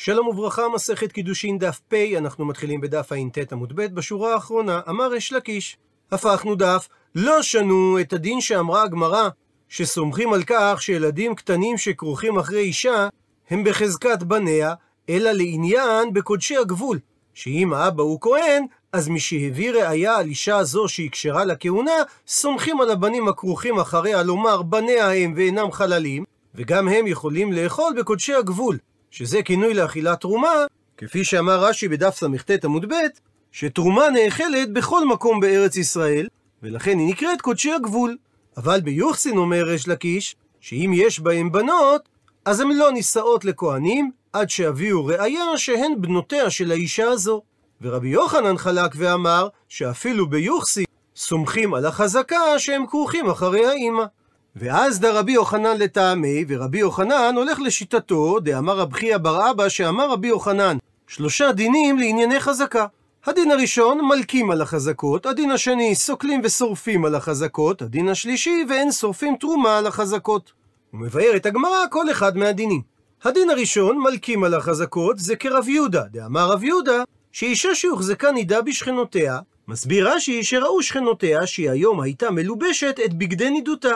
שלום וברכה, מסכת קידושין דף פ, אנחנו מתחילים בדף ע"ט עמוד ב', בשורה האחרונה, אמר אש לקיש. הפכנו דף, לא שנו את הדין שאמרה הגמרא, שסומכים על כך שילדים קטנים שכרוכים אחרי אישה, הם בחזקת בניה, אלא לעניין בקודשי הגבול, שאם האבא הוא כהן, אז משהביא ראיה על אישה זו שהיא כשרה לכהונה, סומכים על הבנים הכרוכים אחריה לומר בניה הם ואינם חללים, וגם הם יכולים לאכול בקודשי הגבול. שזה כינוי לאכילת תרומה, כפי שאמר רש"י בדף סט עמוד ב', שתרומה נאכלת בכל מקום בארץ ישראל, ולכן היא נקראת קודשי הגבול. אבל ביוחסין אומר ריש לקיש, שאם יש בהם בנות, אז הן לא נישאות לכהנים, עד שיביאו ראיה שהן בנותיה של האישה הזו. ורבי יוחנן חלק ואמר, שאפילו ביוחסין סומכים על החזקה שהם כרוכים אחרי האימא. ואז דה רבי יוחנן לטעמי, ורבי יוחנן הולך לשיטתו, דאמר רב חייא בר אבא, שאמר רבי יוחנן, שלושה דינים לענייני חזקה. הדין הראשון, מלקים על החזקות, הדין השני, סוקלים ושורפים על החזקות, הדין השלישי, ואין שורפים תרומה על החזקות. הוא מבאר את הגמרא כל אחד מהדינים. הדין הראשון, מלקים על החזקות, זה כרב יהודה, דאמר רב יהודה, שאישה שהוחזקה נידה בשכנותיה, מסביר רש"י שראו שכנותיה שהיא היום הייתה מלובשת את בגדי נידותה.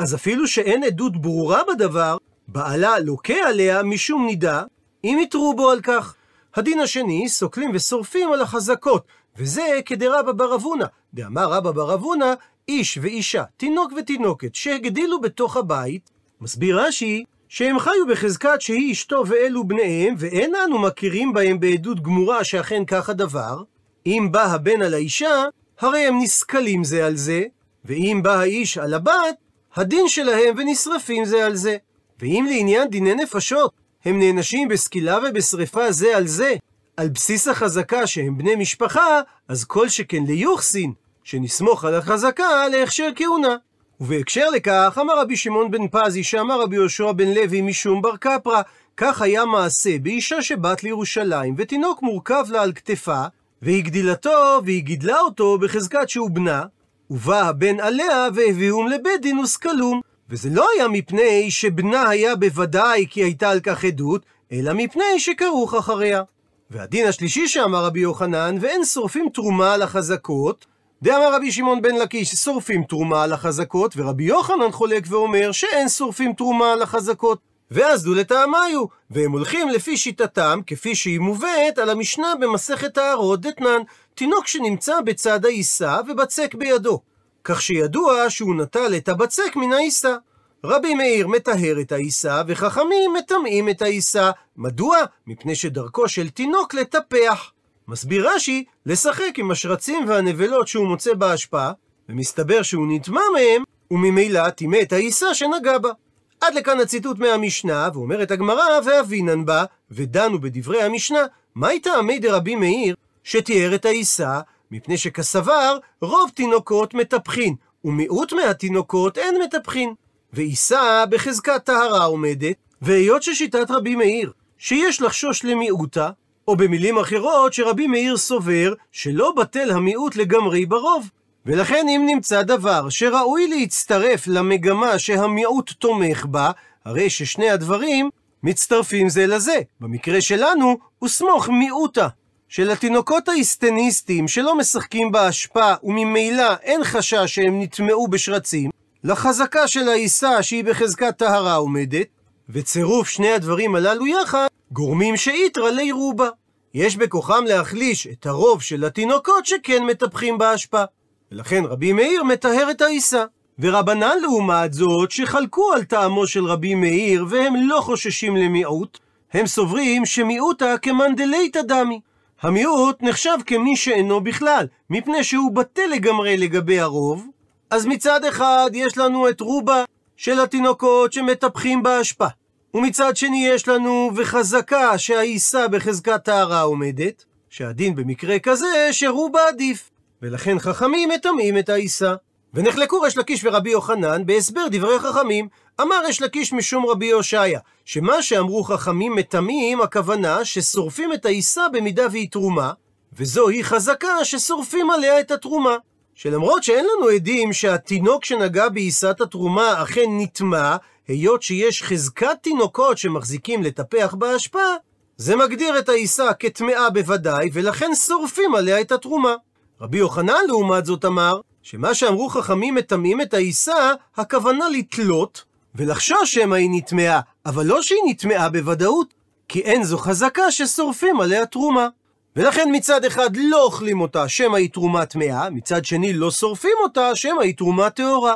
אז אפילו שאין עדות ברורה בדבר, בעלה לוקה עליה משום נידה, אם יתרו בו על כך. הדין השני, סוקלים ושורפים על החזקות, וזה כדרבא בר אבונה. דאמר רבא בר אבונה, איש ואישה, תינוק ותינוקת, שהגדילו בתוך הבית, מסביר רש"י, שהם חיו בחזקת שהיא אשתו ואלו בניהם, ואין אנו מכירים בהם בעדות גמורה שאכן כך הדבר. אם בא הבן על האישה, הרי הם נסכלים זה על זה, ואם בא האיש על הבת, הדין שלהם ונשרפים זה על זה. ואם לעניין דיני נפשות, הם נענשים בסקילה ובשרפה זה על זה, על בסיס החזקה שהם בני משפחה, אז כל שכן ליוחסין, שנסמוך על החזקה להכשר כהונה. ובהקשר לכך, אמר רבי שמעון בן פזי, שאמר רבי יהושע בן לוי משום בר קפרא, כך היה מעשה באישה שבת לירושלים, ותינוק מורכב לה על כתפה, והיא גדילתו, והיא גידלה אותו בחזקת שהוא בנה, ובא הבן עליה והביאום לבית דין וסקלום. וזה לא היה מפני שבנה היה בוודאי כי הייתה על כך עדות, אלא מפני שכרוך אחריה. והדין השלישי שאמר רבי יוחנן, ואין שורפים תרומה על החזקות, דאמר רבי שמעון בן לקיש, שורפים תרומה על החזקות, ורבי יוחנן חולק ואומר שאין שורפים תרומה על החזקות. ואז דו לטעמיו, והם הולכים לפי שיטתם, כפי שהיא מובאת על המשנה במסכת הארות דתנן, תינוק שנמצא בצד העיסה ובצק בידו. כך שידוע שהוא נטל את הבצק מן העיסה. רבי מאיר מטהר את העיסה, וחכמים מטמאים את העיסה. מדוע? מפני שדרכו של תינוק לטפח. מסביר רש"י, לשחק עם השרצים והנבלות שהוא מוצא בהשפעה, ומסתבר שהוא נטמע מהם, וממילא טימא את העיסה שנגע בה. עד לכאן הציטוט מהמשנה, ואומרת הגמרא, ואבינן בה, ודנו בדברי המשנה, מה הייתה עמי דרבי מאיר, שתיאר את העיסה, מפני שכסבר, רוב תינוקות מטפחין, ומיעוט מהתינוקות אין מטפחין. ועיסה בחזקת טהרה עומדת, והיות ששיטת רבי מאיר, שיש לחשוש למיעוטה, או במילים אחרות שרבי מאיר סובר שלא בטל המיעוט לגמרי ברוב. ולכן אם נמצא דבר שראוי להצטרף למגמה שהמיעוט תומך בה, הרי ששני הדברים מצטרפים זה לזה. במקרה שלנו, וסמוך מיעוטה. של התינוקות האיסטניסטים שלא משחקים באשפה וממילא אין חשש שהם נטמעו בשרצים, לחזקה של העיסה שהיא בחזקת טהרה עומדת, וצירוף שני הדברים הללו יחד גורמים שאיתרא לי רובה. יש בכוחם להחליש את הרוב של התינוקות שכן מטפחים באשפה. ולכן רבי מאיר מטהר את העיסה. ורבנן לעומת זאת, שחלקו על טעמו של רבי מאיר, והם לא חוששים למיעוט, הם סוברים שמיעוטה כמנדלייתא דמי. המיעוט נחשב כמי שאינו בכלל, מפני שהוא בטל לגמרי לגבי הרוב. אז מצד אחד יש לנו את רובה של התינוקות שמטפחים באשפה. ומצד שני יש לנו וחזקה שהעיסה בחזקת טהרה עומדת, שהדין במקרה כזה שרובה עדיף. ולכן חכמים מטמאים את העיסה. ונחלקו ריש לקיש ורבי יוחנן בהסבר דברי חכמים. אמר ריש לקיש משום רבי הושעיה, שמה שאמרו חכמים מטמאים, הכוונה ששורפים את העיסה במידה והיא תרומה, וזוהי חזקה ששורפים עליה את התרומה. שלמרות שאין לנו עדים שהתינוק שנגע בעיסת התרומה אכן נטמע, היות שיש חזקת תינוקות שמחזיקים לטפח באשפה, זה מגדיר את העיסה כטמאה בוודאי, ולכן שורפים עליה את התרומה. רבי יוחנן לעומת זאת אמר, שמה שאמרו חכמים מטמאים את העיסה, הכוונה לתלות, ולחשוש שמא היא נטמעה, אבל לא שהיא נטמעה בוודאות, כי אין זו חזקה ששורפים עליה תרומה. ולכן מצד אחד לא אוכלים אותה שמא היא תרומה טמאה, מצד שני לא שורפים אותה שמא היא תרומה טהורה.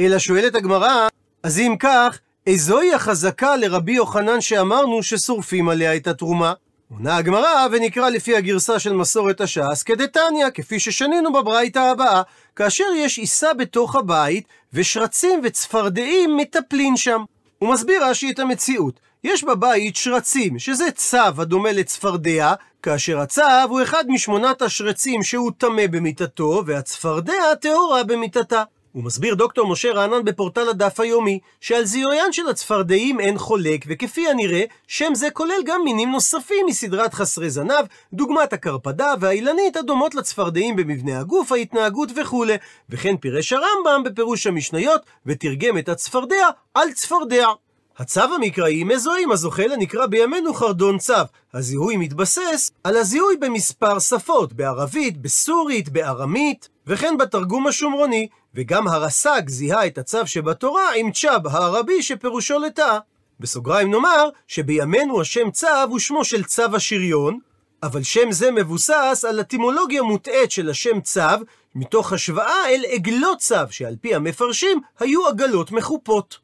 אלא שואלת הגמרא, אז אם כך, איזוהי החזקה לרבי יוחנן שאמרנו ששורפים עליה את התרומה? עונה הגמרא ונקרא לפי הגרסה של מסורת הש"ס כדתניא, כפי ששנינו בברייתא הבאה, כאשר יש עיסה בתוך הבית ושרצים וצפרדעים מטפלים שם. הוא מסביר רש"י את המציאות. יש בבית שרצים, שזה צו הדומה לצפרדע, כאשר הצו הוא אחד משמונת השרצים שהוא טמא במיטתו, והצפרדע טהורה במיטתה. הוא מסביר דוקטור משה רענן בפורטל הדף היומי, שעל זיהויין של הצפרדעים אין חולק, וכפי הנראה, שם זה כולל גם מינים נוספים מסדרת חסרי זנב, דוגמת הקרפדה והאילנית הדומות לצפרדעים במבנה הגוף, ההתנהגות וכולי. וכן פירש הרמב"ם בפירוש המשניות, ותרגם את הצפרדע על צפרדע. הצו המקראי מזוהה עם הזוכה הנקרא בימינו חרדון צו. הזיהוי מתבסס על הזיהוי במספר שפות, בערבית, בסורית, בארמית, וכן בתרגום השומרוני, וגם הרס"ג זיהה את הצו שבתורה עם צ'אב הערבי שפירושו לטאה. בסוגריים נאמר שבימינו השם צו הוא שמו של צו השריון, אבל שם זה מבוסס על אטימולוגיה מוטעית של השם צו, מתוך השוואה אל עגלות צו, שעל פי המפרשים היו עגלות מחופות.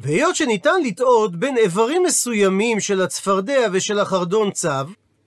והיות שניתן לטעות בין איברים מסוימים של הצפרדע ושל החרדון צו,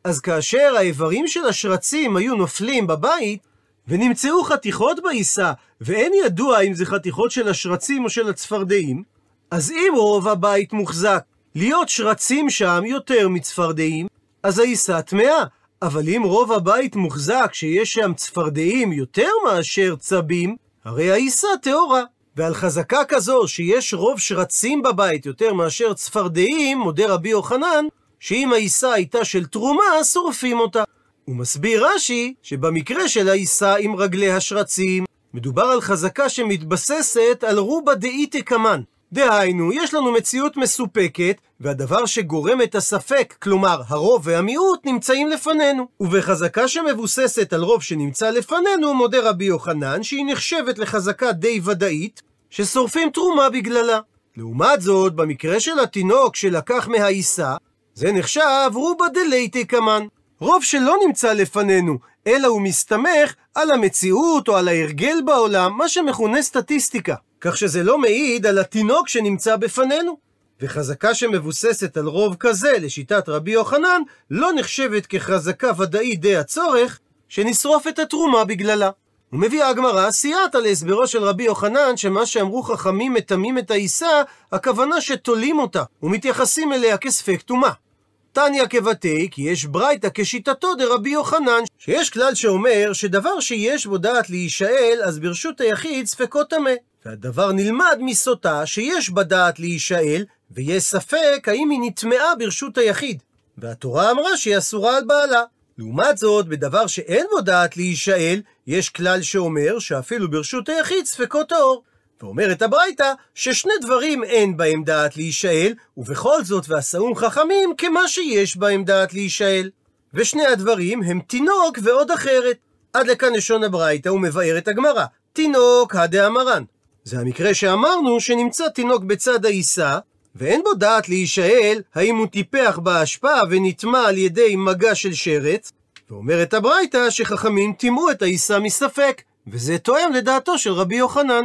אז כאשר האיברים של השרצים היו נופלים בבית, ונמצאו חתיכות בעיסה, ואין ידוע אם זה חתיכות של השרצים או של הצפרדעים, אז אם רוב הבית מוחזק להיות שרצים שם יותר מצפרדעים, אז העיסה טמאה. אבל אם רוב הבית מוחזק שיש שם צפרדעים יותר מאשר צבים, הרי העיסה טהורה. ועל חזקה כזו שיש רוב שרצים בבית יותר מאשר צפרדעים, מודה רבי יוחנן, שאם העיסה הייתה של תרומה, שורפים אותה. הוא מסביר רש"י שבמקרה של העיסה עם רגלי השרצים, מדובר על חזקה שמתבססת על רובה דאיתא קמן. דהיינו, יש לנו מציאות מסופקת, והדבר שגורם את הספק, כלומר הרוב והמיעוט, נמצאים לפנינו. ובחזקה שמבוססת על רוב שנמצא לפנינו, מודה רבי יוחנן שהיא נחשבת לחזקה די ודאית, ששורפים תרומה בגללה. לעומת זאת, במקרה של התינוק שלקח מהעיסה, זה נחשב רובה דלייטי קמן. רוב שלא נמצא לפנינו, אלא הוא מסתמך על המציאות או על ההרגל בעולם, מה שמכונה סטטיסטיקה. כך שזה לא מעיד על התינוק שנמצא בפנינו. וחזקה שמבוססת על רוב כזה, לשיטת רבי יוחנן, לא נחשבת כחזקה ודאית די הצורך, שנשרוף את התרומה בגללה. ומביאה הגמרא סייעתא להסברו של רבי יוחנן, שמה שאמרו חכמים מטמאים את העיסה, הכוונה שתולים אותה, ומתייחסים אליה כספק טומאה. תניא כבתי, כי יש ברייתא כשיטתו דרבי יוחנן, שיש כלל שאומר שדבר שיש בו דעת להישאל, אז ברשות היחיד ספקו טמא. והדבר נלמד מסוטה שיש בה דעת להישאל, ויש ספק האם היא נטמעה ברשות היחיד. והתורה אמרה שהיא אסורה על בעלה. לעומת זאת, בדבר שאין בו דעת להישאל, יש כלל שאומר שאפילו ברשות היחיד ספקו טהור. ואומרת הברייתא ששני דברים אין בהם דעת להישאל, ובכל זאת ועשאום חכמים כמה שיש בהם דעת להישאל. ושני הדברים הם תינוק ועוד אחרת. עד לכאן לשון הברייתא ומבארת הגמרא. תינוק הדאמרן. זה המקרה שאמרנו שנמצא תינוק בצד העיסה, ואין בו דעת להישאל האם הוא טיפח בהשפעה ונטמע על ידי מגע של שרץ, ואומרת הברייתא שחכמים טימאו את העיסה מספק, וזה תואם לדעתו של רבי יוחנן,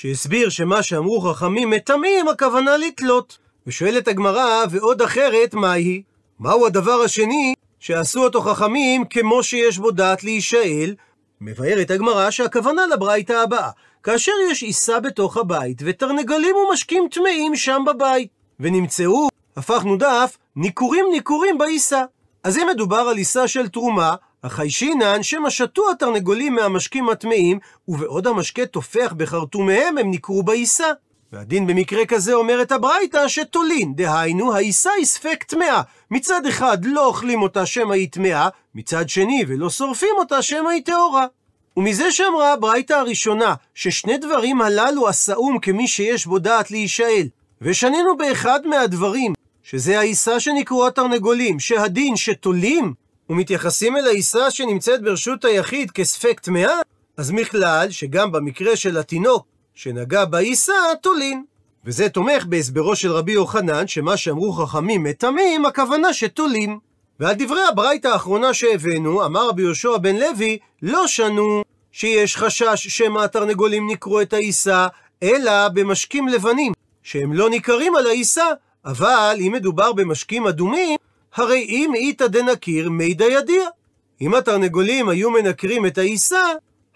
שהסביר שמה שאמרו חכמים מטמאים הכוונה לתלות. ושואלת הגמרא, ועוד אחרת, מהי? מהו הדבר השני שעשו אותו חכמים כמו שיש בו דעת להישאל? מבארת הגמרא שהכוונה לברייתא הבאה, כאשר יש עיסה בתוך הבית, ותרנגלים ומשקים טמאים שם בבית, ונמצאו, הפכנו דף, ניכורים ניכורים בעיסה. אז אם מדובר על עיסה של תרומה, החיישינן שמא שתו התרנגולים מהמשקים הטמאים, ובעוד המשקה תופח בחרטומיהם הם ניכרו בעיסה. והדין במקרה כזה אומרת הברייתא שתולין, דהיינו העיסה היא ספק טמאה. מצד אחד לא אוכלים אותה שמא היא טמאה, מצד שני ולא שורפים אותה שמא היא טהורה. ומזה שאמרה הברייתא הראשונה, ששני דברים הללו עשאום כמי שיש בו דעת להישאל, ושנינו באחד מהדברים, שזה העיסה שנקראו התרנגולים, שהדין שתולים, ומתייחסים אל העיסה שנמצאת ברשות היחיד כספק טמאה, אז מכלל שגם במקרה של התינוק שנגע בעיסה, תולין. וזה תומך בהסברו של רבי יוחנן, שמה שאמרו חכמים מטמאים, הכוונה שתולים. ועל דברי הברייתא האחרונה שהבאנו, אמר רבי יהושע בן לוי, לא שנו שיש חשש שמא התרנגולים ניקרו את העיסה, אלא במשקים לבנים, שהם לא ניכרים על העיסה, אבל אם מדובר במשקים אדומים, הרי אם איתא דנקיר מידא ידיע. אם התרנגולים היו מנקרים את העיסה,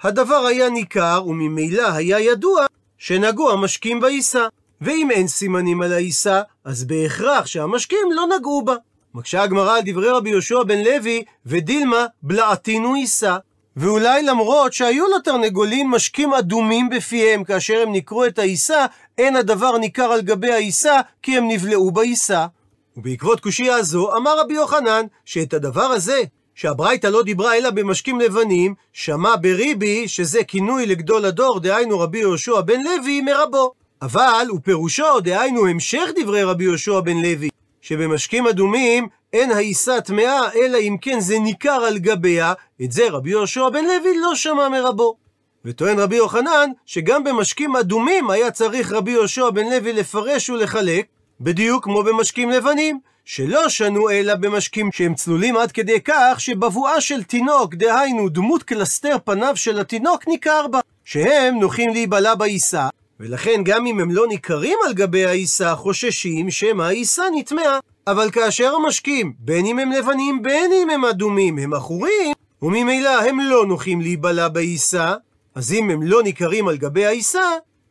הדבר היה ניכר, וממילא היה ידוע שנגעו המשקים בעיסה. ואם אין סימנים על העיסה, אז בהכרח שהמשקים לא נגעו בה. מקשה הגמרא על דברי רבי יהושע בן לוי, ודילמה בלעתינו עיסה. ואולי למרות שהיו לתרנגולים משקים אדומים בפיהם כאשר הם ניקרו את העיסה, אין הדבר ניכר על גבי העיסה, כי הם נבלעו בעיסה. ובעקבות קושייה זו, אמר רבי יוחנן, שאת הדבר הזה, שהברייתא לא דיברה אלא במשקים לבנים, שמע בריבי, שזה כינוי לגדול הדור, דהיינו רבי יהושע בן לוי, מרבו. אבל הוא פירושו, דהיינו המשך דברי רבי יהושע בן לוי, שבמשקים אדומים אין העיסה טמאה, אלא אם כן זה ניכר על גביה, את זה רבי יהושע בן לוי לא שמע מרבו. וטוען רבי יוחנן, שגם במשקים אדומים היה צריך רבי יהושע בן לוי לפרש ולחלק, בדיוק כמו במשקים לבנים, שלא שנו אלא במשקים שהם צלולים עד כדי כך שבבואה של תינוק, דהיינו דמות קלסתר פניו של התינוק, ניכר בה, שהם נוחים להיבלע בעיסה, ולכן גם אם הם לא ניכרים על גבי העיסה, חוששים שמא העיסה נטמעה. אבל כאשר המשקים, בין אם הם לבנים, בין אם הם אדומים, הם עכורים, וממילא הם לא נוחים להיבלע בעיסה, אז אם הם לא ניכרים על גבי העיסה,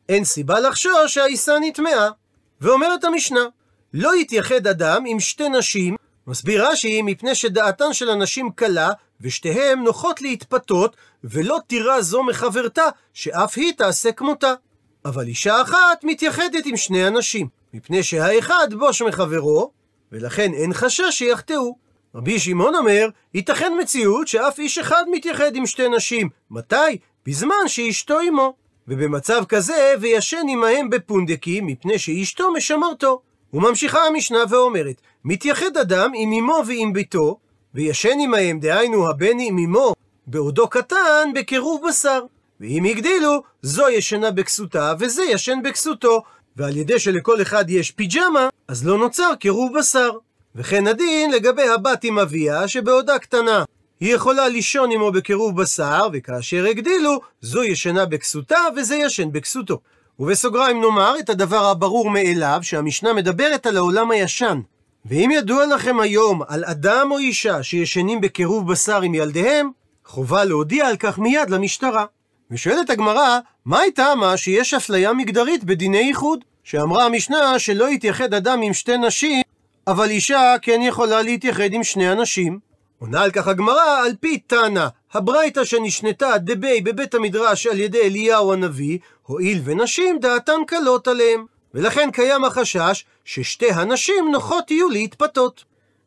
אין סיבה לחשוש שהעיסה נטמעה. ואומרת המשנה, לא יתייחד אדם עם שתי נשים, מסביר רש"י, מפני שדעתן של הנשים קלה, ושתיהן נוחות להתפתות, ולא תירא זו מחברתה, שאף היא תעשה כמותה. אבל אישה אחת מתייחדת עם שני אנשים, מפני שהאחד בוש מחברו, ולכן אין חשש שיחטאו. רבי שמעון אומר, ייתכן מציאות שאף איש אחד מתייחד עם שתי נשים. מתי? בזמן שאשתו עמו. ובמצב כזה, וישן עמהם בפונדקים, מפני שאשתו משמרתו. וממשיכה המשנה ואומרת, מתייחד אדם עם אמו ועם ביתו, וישן עמהם, דהיינו הבן עם אמו, בעודו קטן, בקירוב בשר. ואם הגדילו, זו ישנה בכסותה, וזה ישן בכסותו. ועל ידי שלכל אחד יש פיג'מה, אז לא נוצר קירוב בשר. וכן הדין לגבי הבת עם אביה, שבעודה קטנה. היא יכולה לישון עמו בקירוב בשר, וכאשר הגדילו, זו ישנה בכסותה, וזה ישן בכסותו. ובסוגריים נאמר את הדבר הברור מאליו, שהמשנה מדברת על העולם הישן. ואם ידוע לכם היום על אדם או אישה שישנים בקירוב בשר עם ילדיהם, חובה להודיע על כך מיד למשטרה. ושואלת הגמרא, מה הייתה מה שיש אפליה מגדרית בדיני איחוד? שאמרה המשנה שלא יתייחד אדם עם שתי נשים, אבל אישה כן יכולה להתייחד עם שני אנשים. עונה על כך הגמרא על פי תנא, הברייתא שנשנתה דבי בבית המדרש על ידי אליהו הנביא, הואיל ונשים דעתן קלות עליהם. ולכן קיים החשש ששתי הנשים נוחות יהיו להתפתות.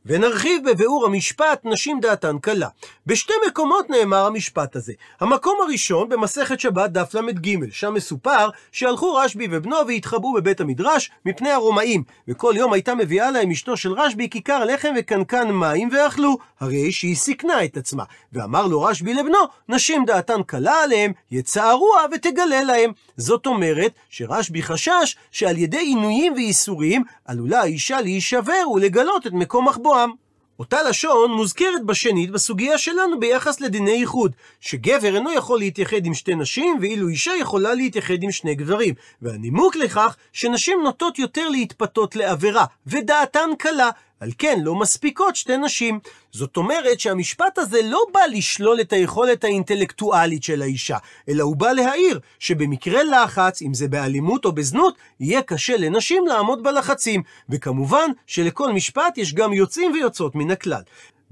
ונרחיב בביאור המשפט נשים דעתן קלה. בשתי מקומות נאמר המשפט הזה. המקום הראשון במסכת שבת דף ל"ג, שם מסופר שהלכו רשב"י ובנו והתחבאו בבית המדרש מפני הרומאים, וכל יום הייתה מביאה להם אשתו של רשב"י כיכר לחם וקנקן מים ואכלו, הרי שהיא סיכנה את עצמה. ואמר לו רשב"י לבנו, נשים דעתן קלה עליהם, יצערוה ותגלה להם. זאת אומרת שרשב"י חשש שעל ידי עינויים וייסורים עלולה האישה להישבר ולגלות את מקום מחבוא כמוהם. אותה לשון מוזכרת בשנית בסוגיה שלנו ביחס לדיני ייחוד, שגבר אינו יכול להתייחד עם שתי נשים, ואילו אישה יכולה להתייחד עם שני גברים. והנימוק לכך, שנשים נוטות יותר להתפתות לעבירה, ודעתן קלה, על כן לא מספיקות שתי נשים. זאת אומרת שהמשפט הזה לא בא לשלול את היכולת האינטלקטואלית של האישה, אלא הוא בא להעיר שבמקרה לחץ, אם זה באלימות או בזנות, יהיה קשה לנשים לעמוד בלחצים. וכמובן שלכל משפט יש גם יוצאים ויוצאות מן הכלל.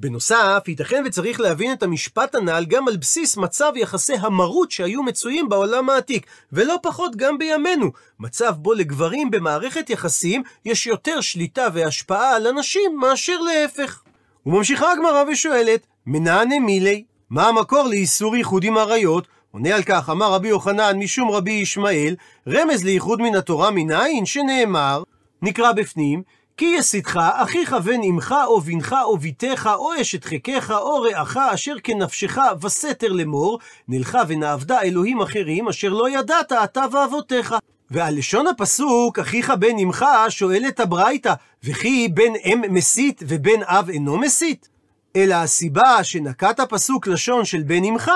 בנוסף, ייתכן וצריך להבין את המשפט הנ"ל גם על בסיס מצב יחסי המרות שהיו מצויים בעולם העתיק, ולא פחות גם בימינו, מצב בו לגברים במערכת יחסים יש יותר שליטה והשפעה על הנשים מאשר להפך. וממשיכה הגמרא ושואלת, מנענה מילי, מה המקור לאיסור ייחוד עם עריות? עונה על כך, אמר רבי יוחנן משום רבי ישמעאל, רמז לייחוד מן התורה מנין שנאמר, נקרא בפנים, כי יסיתך אחיך בן אמך או בנך או בתך או אשת חיקך או רעך אשר כנפשך וסתר לאמור, נלכה ונעבדה אלוהים אחרים אשר לא ידעת אתה ואבותיך. ועל לשון הפסוק, אחיך בן אמך, שואלת הברייתא, וכי בן אם מסית ובן אב אינו מסית? אלא הסיבה שנקט הפסוק לשון של בן אמך,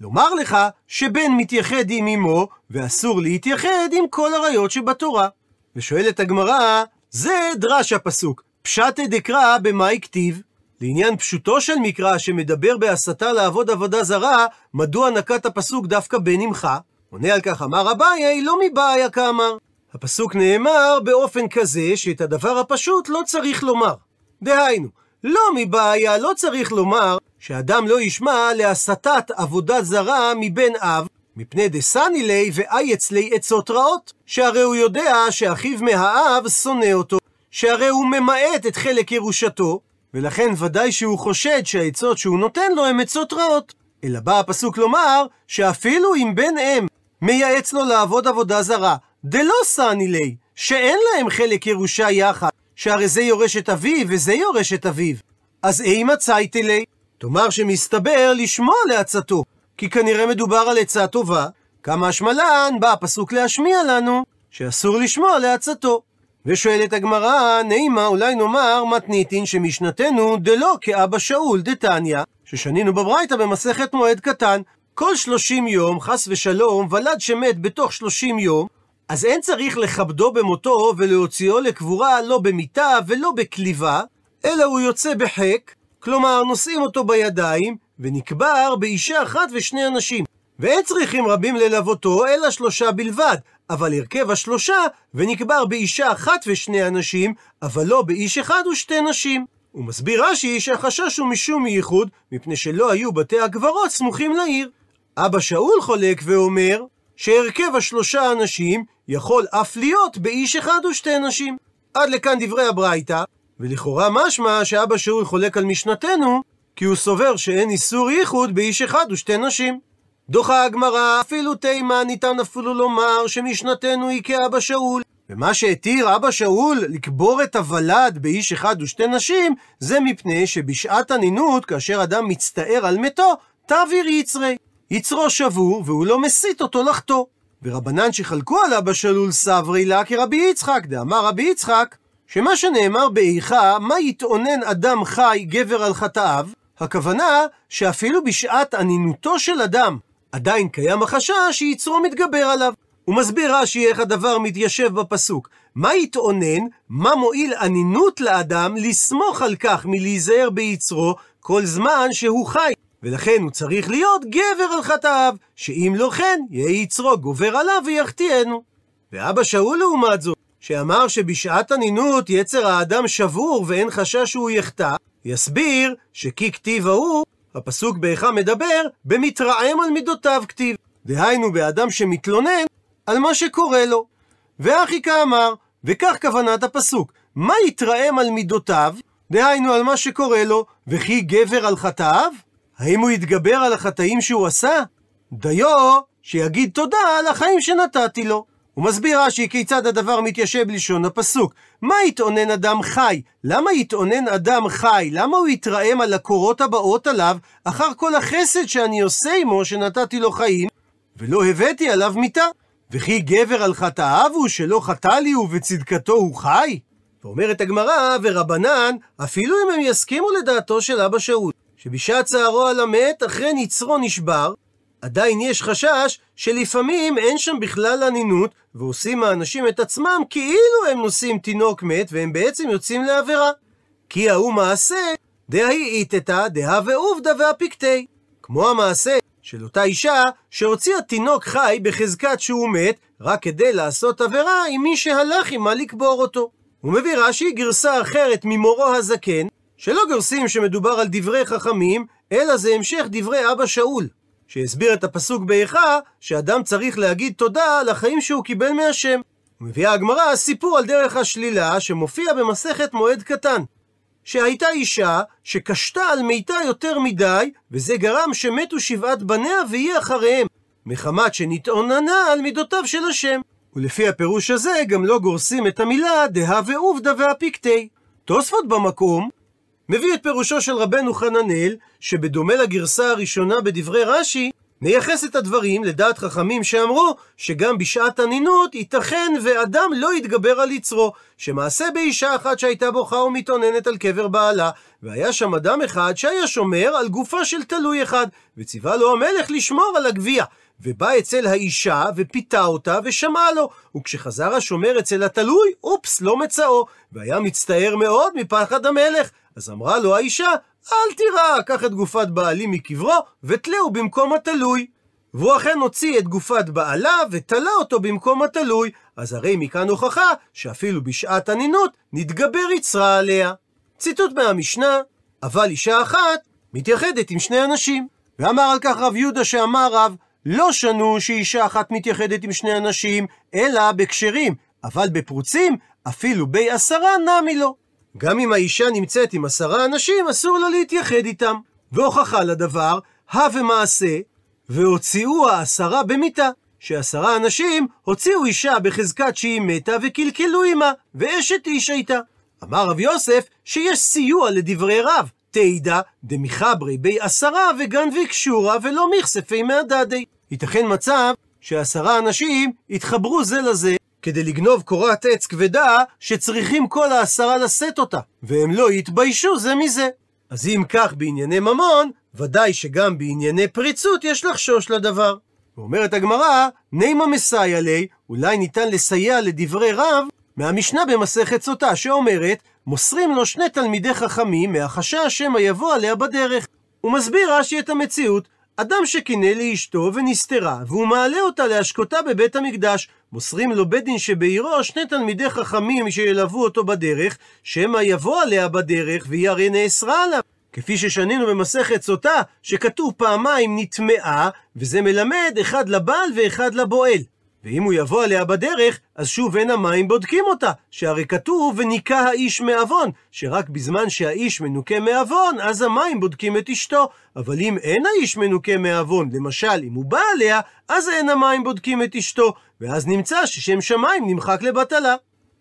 לומר לך שבן מתייחד עם אמו, ואסור להתייחד עם כל עריות שבתורה. ושואלת הגמרא, זה דרש הפסוק, פשטי דקרא במאי כתיב. לעניין פשוטו של מקרא שמדבר בהסתה לעבוד עבודה זרה, מדוע נקט הפסוק דווקא בן אמך? עונה על כך אמר אביי, לא מבעיה כאמר. הפסוק נאמר באופן כזה שאת הדבר הפשוט לא צריך לומר. דהיינו, לא מבעיה, לא צריך לומר שאדם לא ישמע להסתת עבודה זרה מבן אב, מפני דסני ליה ואייץ ליה עצות רעות, שהרי הוא יודע שאחיו מהאב שונא אותו, שהרי הוא ממעט את חלק ירושתו, ולכן ודאי שהוא חושד שהעצות שהוא נותן לו הן עצות רעות. אלא בא הפסוק לומר שאפילו אם בן אם מייעץ לו לעבוד עבודה זרה, דלא סני ליה, שאין להם חלק ירושה יחד, שהרי זה יורש את אביו וזה יורש את אביו. אז אימה צייתי ליה, תאמר שמסתבר לשמוע לעצתו, כי כנראה מדובר על עצה טובה, כמה השמלן בא הפסוק להשמיע לנו שאסור לשמוע לעצתו. ושואלת הגמרא, נעימה אולי נאמר מתניתין שמשנתנו דלא כאבא שאול דתניא, ששנינו בברייתא במסכת מועד קטן, כל שלושים יום, חס ושלום, ולד שמת בתוך שלושים יום, אז אין צריך לכבדו במותו ולהוציאו לקבורה לא במיטה ולא בכליבה, אלא הוא יוצא בחק, כלומר נושאים אותו בידיים, ונקבר באישה אחת ושני אנשים. ואין צריכים רבים ללוותו, אלא שלושה בלבד, אבל הרכב השלושה, ונקבר באישה אחת ושני אנשים, אבל לא באיש אחד ושתי נשים. הוא מסביר רש"י שהחשש הוא משום ייחוד, מפני שלא היו בתי הקברות סמוכים לעיר. אבא שאול חולק ואומר, שהרכב השלושה אנשים יכול אף להיות באיש אחד ושתי נשים. עד לכאן דברי הברייתא, ולכאורה משמע שאבא שאול חולק על משנתנו, כי הוא סובר שאין איסור ייחוד באיש אחד ושתי נשים. דוחה הגמרא, אפילו תימה ניתן אפילו לומר שמשנתנו היא כאבא שאול. ומה שהתיר אבא שאול לקבור את הוולד באיש אחד ושתי נשים, זה מפני שבשעת הנינות, כאשר אדם מצטער על מתו, תעביר יצרי. יצרו שבור, והוא לא מסית אותו לחטוא. ורבנן שחלקו על אבא שאול סברי לה כרבי יצחק, דאמר רבי יצחק, שמה שנאמר באיכה, מה יתאונן אדם חי גבר על חטאיו, הכוונה שאפילו בשעת ענינותו של אדם, עדיין קיים החשש שיצרו מתגבר עליו. הוא מסביר רש"י איך הדבר מתיישב בפסוק. מה יתאונן, מה מועיל אנינות לאדם לסמוך על כך מלהיזהר ביצרו כל זמן שהוא חי. ולכן הוא צריך להיות גבר על חטאיו, שאם לא כן, יהיה יצרו גובר עליו ויחטיאנו. ואבא שאול לעומת זאת, שאמר שבשעת הנינות יצר האדם שבור ואין חשש שהוא יחטא, יסביר שכי כתיב ההוא, הפסוק באיכה מדבר, במתרעם על מידותיו כתיב. דהיינו באדם שמתלונן על מה שקורה לו. ואחי כאמר, וכך כוונת הפסוק, מה יתרעם על מידותיו? דהיינו על מה שקורה לו, וכי גבר על חטאיו? האם הוא יתגבר על החטאים שהוא עשה? דיו, שיגיד תודה על החיים שנתתי לו. הוא מסביר רש"י כיצד הדבר מתיישב בלשון הפסוק. מה יתאונן אדם חי? למה יתאונן אדם חי? למה הוא יתרעם על הקורות הבאות עליו, אחר כל החסד שאני עושה עמו שנתתי לו חיים, ולא הבאתי עליו מיתה? וכי גבר על חטאיו הוא שלא חטא לי ובצדקתו הוא חי? ואומרת הגמרא, ורבנן, אפילו אם הם יסכימו לדעתו של אבא שאול, שבשעת צערו על המת, אחרי נצרו נשבר, עדיין יש חשש שלפעמים אין שם בכלל אנינות, ועושים האנשים את עצמם כאילו הם נושאים תינוק מת, והם בעצם יוצאים לעבירה. כי ההוא מעשה, דהי איתתא, דהא ועובדא והפיקטי. כמו המעשה של אותה אישה שהוציאה תינוק חי בחזקת שהוא מת, רק כדי לעשות עבירה עם מי שהלך עמה לקבור אותו. הוא מביא רש"י גרסה אחרת ממורו הזקן, שלא גורסים שמדובר על דברי חכמים, אלא זה המשך דברי אבא שאול, שהסביר את הפסוק באיכה, שאדם צריך להגיד תודה על החיים שהוא קיבל מהשם. מביאה הגמרא סיפור על דרך השלילה שמופיע במסכת מועד קטן. שהייתה אישה שקשתה על מיתה יותר מדי, וזה גרם שמתו שבעת בניה והיא אחריהם, מחמת שנתאוננה על מידותיו של השם. ולפי הפירוש הזה גם לא גורסים את המילה דהה ועובדא והפיקטי. תוספות במקום מביא את פירושו של רבנו חננאל, שבדומה לגרסה הראשונה בדברי רש"י, נייחס את הדברים לדעת חכמים שאמרו שגם בשעת הנינות ייתכן ואדם לא יתגבר על יצרו, שמעשה באישה אחת שהייתה בוכה ומתאוננת על קבר בעלה, והיה שם אדם אחד שהיה שומר על גופה של תלוי אחד, וציווה לו המלך לשמור על הגבייה. ובא אצל האישה ופיתה אותה ושמע לו, וכשחזר השומר אצל התלוי, אופס, לא מצאו, והיה מצטער מאוד מפחד המלך. אז אמרה לו האישה, אל תירא, קח את גופת בעלי מקברו, ותלהו במקום התלוי. והוא אכן הוציא את גופת בעלה, ותלה אותו במקום התלוי. אז הרי מכאן הוכחה, שאפילו בשעת הנינות, נתגבר יצרה עליה. ציטוט מהמשנה, אבל אישה אחת מתייחדת עם שני אנשים. ואמר על כך רב יהודה שאמר רב, לא שנו שאישה אחת מתייחדת עם שני אנשים, אלא בכשרים, אבל בפרוצים, אפילו בי עשרה נמי לו. גם אם האישה נמצאת עם עשרה אנשים, אסור לה להתייחד איתם. והוכחה לדבר, הא ומעשה, והוציאו העשרה במיתה. שעשרה אנשים הוציאו אישה בחזקת שהיא מתה וקלקלו עמה, ואשת איש הייתה. אמר רב יוסף שיש סיוע לדברי רב, תידא דמחברי בי עשרה וגנבי קשורה ולא מכספי מהדדי. ייתכן מצב שעשרה אנשים יתחברו זה לזה כדי לגנוב קורת עץ כבדה שצריכים כל העשרה לשאת אותה, והם לא יתביישו זה מזה. אז אם כך בענייני ממון, ודאי שגם בענייני פריצות יש לחשוש לדבר. ואומרת הגמרא, נימה מסייע לי, אולי ניתן לסייע לדברי רב מהמשנה במסכת סוטה, שאומרת, מוסרים לו שני תלמידי חכמים מהחשש שמא יבוא עליה בדרך. הוא מסביר רש"י את המציאות, אדם שקינא לאשתו ונסתרה, והוא מעלה אותה להשקותה בבית המקדש. מוסרים לו בית דין שבעירו שני תלמידי חכמים שילוו אותו בדרך, שמא יבוא עליה בדרך, והיא הרי נאסרה עליו. כפי ששנינו במסכת סוטה, שכתוב פעמיים נטמעה, וזה מלמד אחד לבעל ואחד לבועל. ואם הוא יבוא עליה בדרך, אז שוב אין המים בודקים אותה, שהרי כתוב וניקה האיש מעוון, שרק בזמן שהאיש מנוקה מעוון, אז המים בודקים את אשתו. אבל אם אין האיש מנוקה מעוון, למשל אם הוא בא עליה, אז אין המים בודקים את אשתו, ואז נמצא ששם שמיים נמחק לבטלה.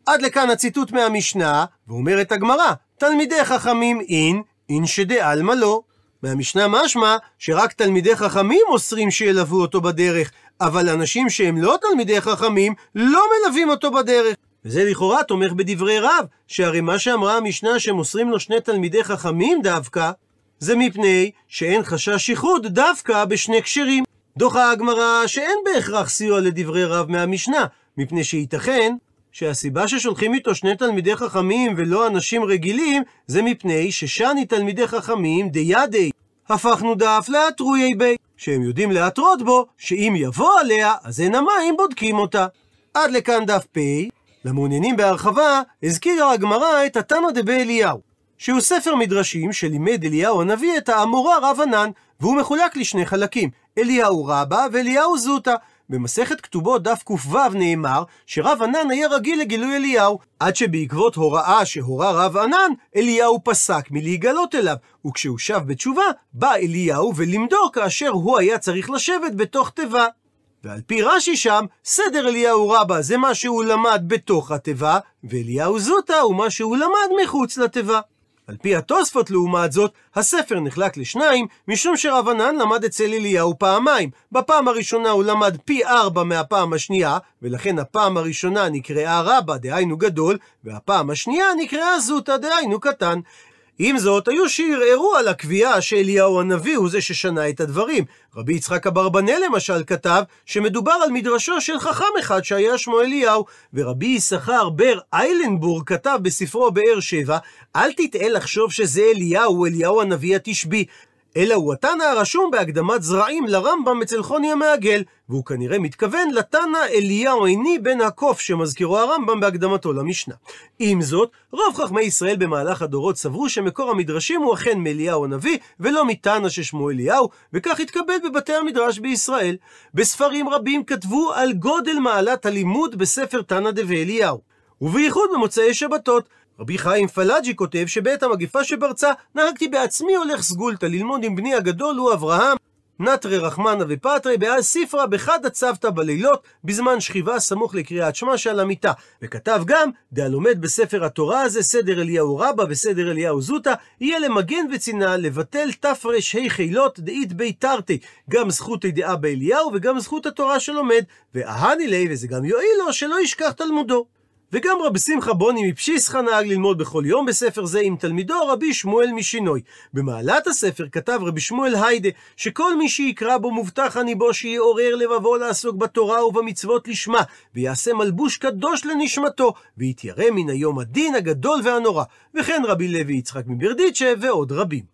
עד לכאן הציטוט מהמשנה, ואומרת הגמרא, תלמידי חכמים אין, אין שדעלמא לא. מהמשנה משמע שרק תלמידי חכמים אוסרים שילוו אותו בדרך, אבל אנשים שהם לא תלמידי חכמים לא מלווים אותו בדרך. וזה לכאורה תומך בדברי רב, שהרי מה שאמרה המשנה שמוסרים לו שני תלמידי חכמים דווקא, זה מפני שאין חשש איחוד דווקא בשני כשרים. דוחה הגמרא שאין בהכרח סיוע לדברי רב מהמשנה, מפני שייתכן שהסיבה ששולחים איתו שני תלמידי חכמים ולא אנשים רגילים, זה מפני ששני תלמידי חכמים דיידי. הפכנו דף לאתרויי בי, שהם יודעים להתרות בו, שאם יבוא עליה, אז אין המים בודקים אותה. עד לכאן דף פ. למעוניינים בהרחבה, הזכירה הגמרא את התנא דבי אליהו, שהוא ספר מדרשים שלימד אליהו הנביא את האמורה רב ענן, והוא מחולק לשני חלקים, אליהו רבה ואליהו זוטה. במסכת כתובות דף ק"ו נאמר שרב ענן היה רגיל לגילוי אליהו, עד שבעקבות הוראה שהורה רב ענן, אליהו פסק מלהיגלות אליו, וכשהוא שב בתשובה, בא אליהו ולימדו כאשר הוא היה צריך לשבת בתוך תיבה. ועל פי רש"י שם, סדר אליהו רבה זה מה שהוא למד בתוך התיבה, ואליהו זוטה הוא מה שהוא למד מחוץ לתיבה. על פי התוספות לעומת זאת, הספר נחלק לשניים, משום שרבנן למד אצל אליהו פעמיים. בפעם הראשונה הוא למד פי ארבע מהפעם השנייה, ולכן הפעם הראשונה נקראה רבה, דהיינו גדול, והפעם השנייה נקראה זוטה, דהיינו קטן. עם זאת, היו שערערו על הקביעה שאליהו הנביא הוא זה ששנה את הדברים. רבי יצחק אברבנאל למשל כתב שמדובר על מדרשו של חכם אחד שהיה שמו אליהו, ורבי יששכר בר איילנבורג כתב בספרו באר שבע, אל תטעה לחשוב שזה אליהו, אליהו הנביא התשבי. אלא הוא התנא הרשום בהקדמת זרעים לרמב"ם אצל חוני המעגל, והוא כנראה מתכוון לתנא אליהו עיני בן הקוף שמזכירו הרמב"ם בהקדמתו למשנה. עם זאת, רוב חכמי ישראל במהלך הדורות סברו שמקור המדרשים הוא אכן מאליהו הנביא, ולא מתנא ששמו אליהו, וכך התכבד בבתי המדרש בישראל. בספרים רבים כתבו על גודל מעלת הלימוד בספר תנא דבי אליהו, ובייחוד במוצאי שבתות. רבי חיים פלאג'י כותב שבעת המגפה שפרצה, נהגתי בעצמי הולך סגולתא ללמוד עם בני הגדול הוא אברהם, נטרי רחמנה ופטרי באז ספרא בחד הצוותא בלילות בזמן שכיבה סמוך לקריאת שמע שעל המיטה. וכתב גם, דהלומד בספר התורה הזה סדר אליהו רבא וסדר אליהו זוטא, יהיה למגן וצינה לבטל תר"ה חילות דאית בי תרתי, גם זכות הידיעה באליהו וגם זכות התורה שלומד, ואהני ליה וזה גם יועיל לו שלא ישכח תלמודו. וגם רבי שמחה בוני מפשיסחא נהג ללמוד בכל יום בספר זה עם תלמידו רבי שמואל משינוי. במעלת הספר כתב רבי שמואל היידה שכל מי שיקרא בו מובטח אני בו שיעורר לבבו לעסוק בתורה ובמצוות לשמה ויעשה מלבוש קדוש לנשמתו ויתיירא מן היום הדין הגדול והנורא וכן רבי לוי יצחק מברדיצ'ה ועוד רבים.